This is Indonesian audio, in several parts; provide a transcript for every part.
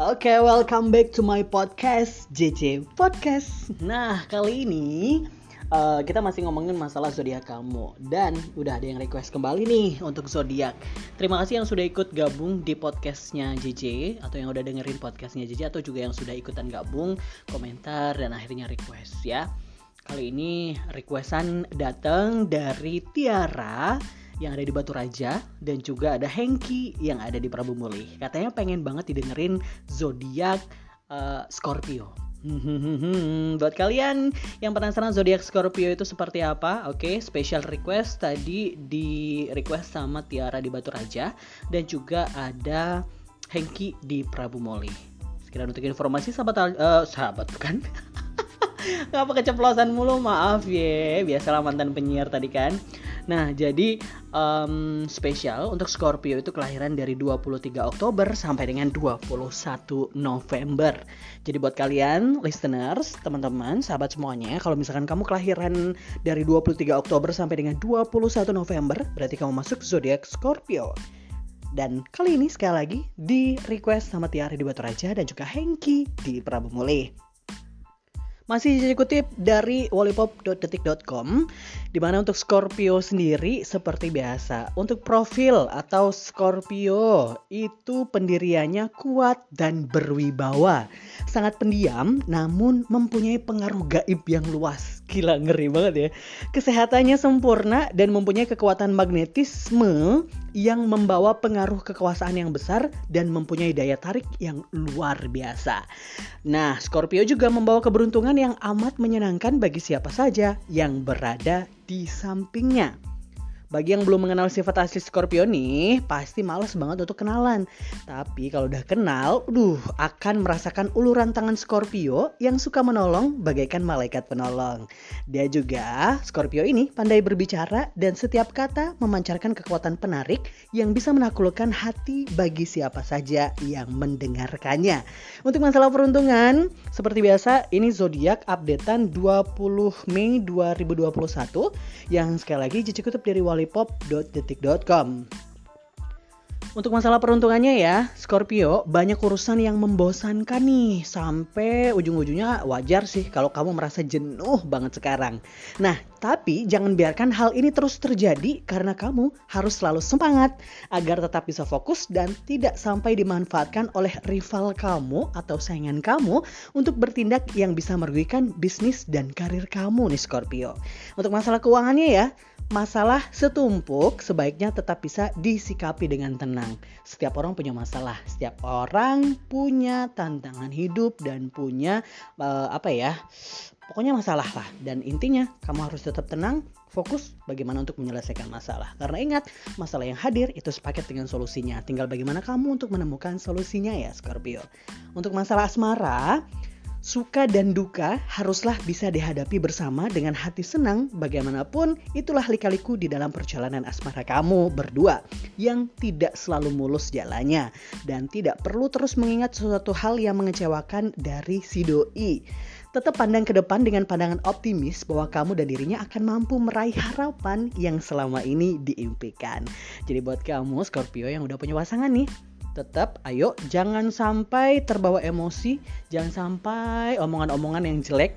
Oke, okay, welcome back to my podcast JJ Podcast. Nah, kali ini uh, kita masih ngomongin masalah zodiak kamu dan udah ada yang request kembali nih untuk zodiak. Terima kasih yang sudah ikut gabung di podcastnya JJ atau yang udah dengerin podcastnya JJ atau juga yang sudah ikutan gabung, komentar dan akhirnya request ya. Kali ini requestan datang dari Tiara yang ada di Batu Raja dan juga ada Hengki yang ada di Prabu Muli. Katanya pengen banget didengerin zodiak uh, Scorpio. Buat kalian yang penasaran zodiak Scorpio itu seperti apa, oke, okay, special request tadi di request sama Tiara di Batu Raja dan juga ada Hengki di Prabu Moli. Sekian untuk informasi sahabat uh, sahabat bukan? Ngapa keceplosan mulu maaf ya Biasalah mantan penyiar tadi kan Nah, jadi um, spesial untuk Scorpio itu kelahiran dari 23 Oktober sampai dengan 21 November. Jadi buat kalian listeners, teman-teman, sahabat semuanya, kalau misalkan kamu kelahiran dari 23 Oktober sampai dengan 21 November, berarti kamu masuk zodiak Scorpio. Dan kali ini sekali lagi di request sama Tiara di Batu Raja dan juga Hengki di Prabu Muli. Masih dikutip dari wallipop.detik.com di mana untuk Scorpio sendiri seperti biasa. Untuk profil atau Scorpio itu pendiriannya kuat dan berwibawa. Sangat pendiam namun mempunyai pengaruh gaib yang luas. Gila ngeri banget ya. Kesehatannya sempurna dan mempunyai kekuatan magnetisme yang membawa pengaruh kekuasaan yang besar dan mempunyai daya tarik yang luar biasa. Nah, Scorpio juga membawa keberuntungan yang amat menyenangkan bagi siapa saja yang berada di sampingnya. Bagi yang belum mengenal sifat asli Scorpio nih, pasti males banget untuk kenalan. Tapi kalau udah kenal, duh, akan merasakan uluran tangan Scorpio yang suka menolong bagaikan malaikat penolong. Dia juga, Scorpio ini pandai berbicara dan setiap kata memancarkan kekuatan penarik yang bisa menaklukkan hati bagi siapa saja yang mendengarkannya. Untuk masalah peruntungan, seperti biasa, ini zodiak updatean 20 Mei 2021 yang sekali lagi Cici kutip dari Wali lollipop.detik.com. Untuk masalah peruntungannya ya, Scorpio banyak urusan yang membosankan nih sampai ujung-ujungnya wajar sih kalau kamu merasa jenuh banget sekarang. Nah, tapi jangan biarkan hal ini terus terjadi karena kamu harus selalu semangat agar tetap bisa fokus dan tidak sampai dimanfaatkan oleh rival kamu atau saingan kamu untuk bertindak yang bisa merugikan bisnis dan karir kamu nih Scorpio. Untuk masalah keuangannya ya, masalah setumpuk sebaiknya tetap bisa disikapi dengan tenang. Setiap orang punya masalah, setiap orang punya tantangan hidup dan punya uh, apa ya? Pokoknya masalah lah. Dan intinya kamu harus tetap tenang, fokus bagaimana untuk menyelesaikan masalah. Karena ingat, masalah yang hadir itu sepaket dengan solusinya. Tinggal bagaimana kamu untuk menemukan solusinya ya Scorpio. Untuk masalah asmara, Suka dan duka haruslah bisa dihadapi bersama dengan hati senang bagaimanapun itulah lika-liku di dalam perjalanan asmara kamu berdua yang tidak selalu mulus jalannya dan tidak perlu terus mengingat sesuatu hal yang mengecewakan dari si doi. Tetap pandang ke depan dengan pandangan optimis bahwa kamu dan dirinya akan mampu meraih harapan yang selama ini diimpikan. Jadi buat kamu Scorpio yang udah punya pasangan nih, tetap ayo jangan sampai terbawa emosi, jangan sampai omongan-omongan yang jelek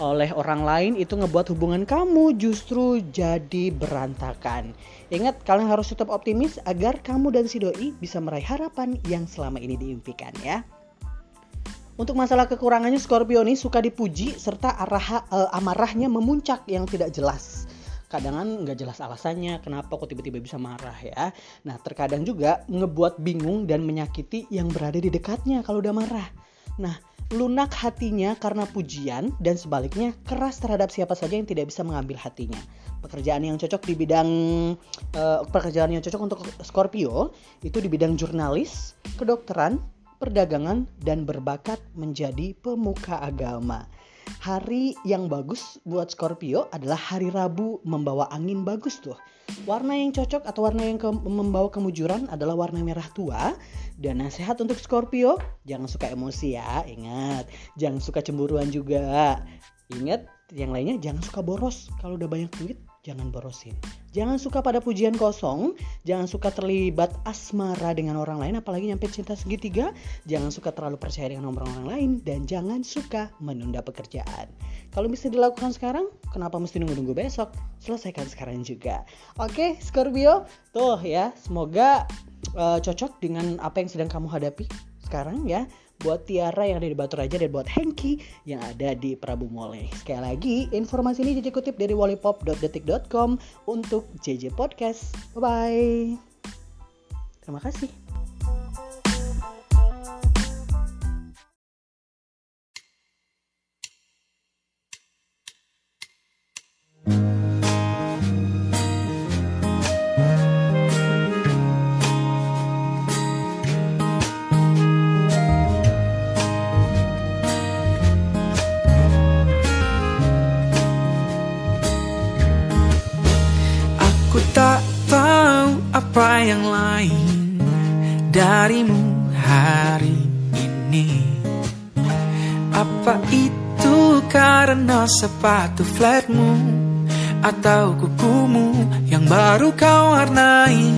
oleh orang lain itu ngebuat hubungan kamu justru jadi berantakan. Ingat kalian harus tetap optimis agar kamu dan si doi bisa meraih harapan yang selama ini diimpikan ya. Untuk masalah kekurangannya Scorpio ini suka dipuji serta arah uh, amarahnya memuncak yang tidak jelas kadang nggak jelas alasannya kenapa kok tiba-tiba bisa marah ya nah terkadang juga ngebuat bingung dan menyakiti yang berada di dekatnya kalau udah marah nah lunak hatinya karena pujian dan sebaliknya keras terhadap siapa saja yang tidak bisa mengambil hatinya. Pekerjaan yang cocok di bidang uh, pekerjaan yang cocok untuk Scorpio itu di bidang jurnalis, kedokteran, perdagangan dan berbakat menjadi pemuka agama. Hari yang bagus buat Scorpio adalah hari Rabu membawa angin bagus tuh. Warna yang cocok atau warna yang ke membawa kemujuran adalah warna merah tua. Dan nasihat untuk Scorpio, jangan suka emosi ya, ingat. Jangan suka cemburuan juga. Ingat, yang lainnya jangan suka boros. Kalau udah banyak duit, jangan borosin. Jangan suka pada pujian kosong, jangan suka terlibat asmara dengan orang lain apalagi nyampe cinta segitiga, jangan suka terlalu percaya dengan nomor orang lain dan jangan suka menunda pekerjaan. Kalau bisa dilakukan sekarang, kenapa mesti nunggu-nunggu besok? Selesaikan sekarang juga. Oke, Scorpio, tuh ya, semoga uh, cocok dengan apa yang sedang kamu hadapi sekarang ya buat Tiara yang ada di Batu Raja dan buat Hengki yang ada di Prabu Mole. Sekali lagi, informasi ini JJ kutip dari wallipop.detik.com untuk JJ Podcast. Bye-bye. Terima kasih. Apa yang lain darimu hari ini. Apa itu karena sepatu flatmu Atau kukumu yang baru kau warnai?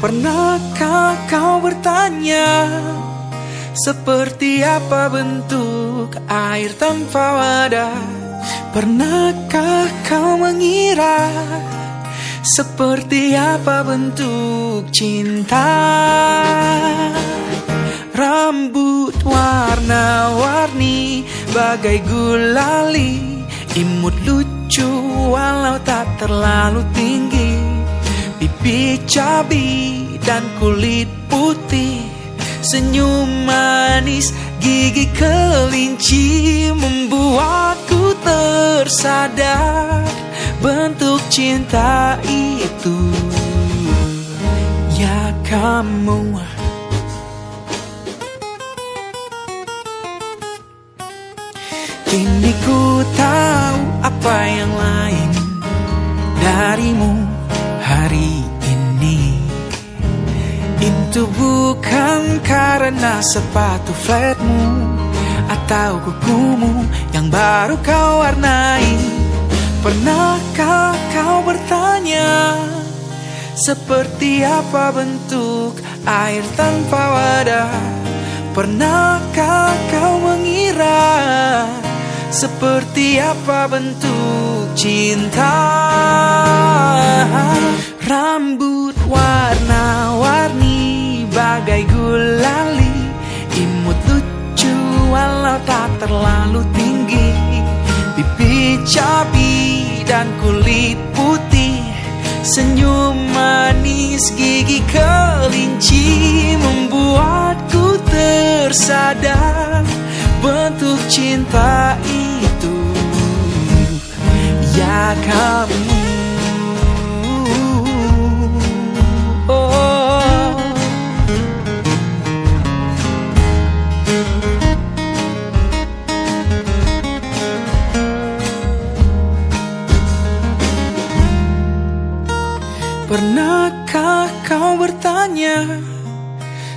Pernahkah kau bertanya Seperti apa bentuk air tanpa wadah? Pernahkah kau mengira seperti apa bentuk cinta? Rambut warna-warni Bagai gulali Imut lucu walau tak terlalu tinggi. Pipi cabi dan kulit putih. Senyum manis gigi kelinci Membuatku tersadar cinta itu. Ya kamu. Kini ku tahu apa yang lain Darimu hari ini. Itu bukan karena sepatu flatmu Atau kukumu yang baru kau warnai Pernahkah kau bertanya Seperti apa bentuk air tanpa wadah? Pernahkah kau mengira Seperti apa bentuk cinta? Rambut warna-warni bagai gulali Imut lucu walau tak terlalu Senyum manis gigi kelinci Membuatku tersadar. Bentuk cinta itu Ya kamu Pernahkah kau bertanya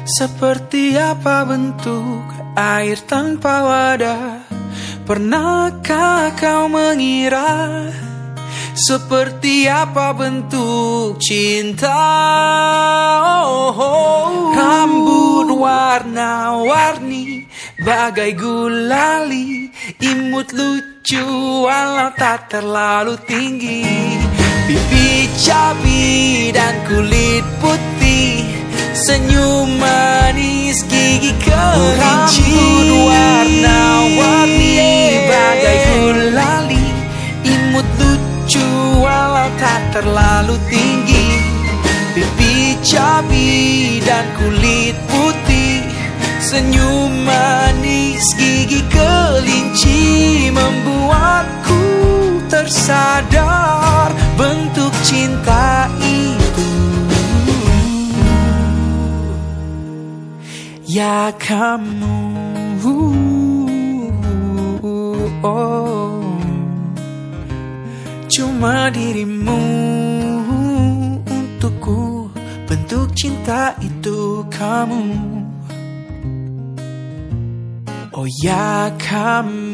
Seperti apa bentuk air tanpa wadah? Pernahkah kau mengira Seperti apa bentuk cinta? Oh, oh. Rambut warna-warni Bagai gulali Imut lucu walau tak terlalu tinggi. Pipi cabi dan kulit putih Senyum manis gigi kelinci warna-warni bagai gulali Imut lucu walau tak terlalu tinggi. Pipi cabi dan kulit putih Senyum manis gigi kelinci Kamu. Cuma dirimu untukku Bentuk cinta itu kamu. Oh ya kamu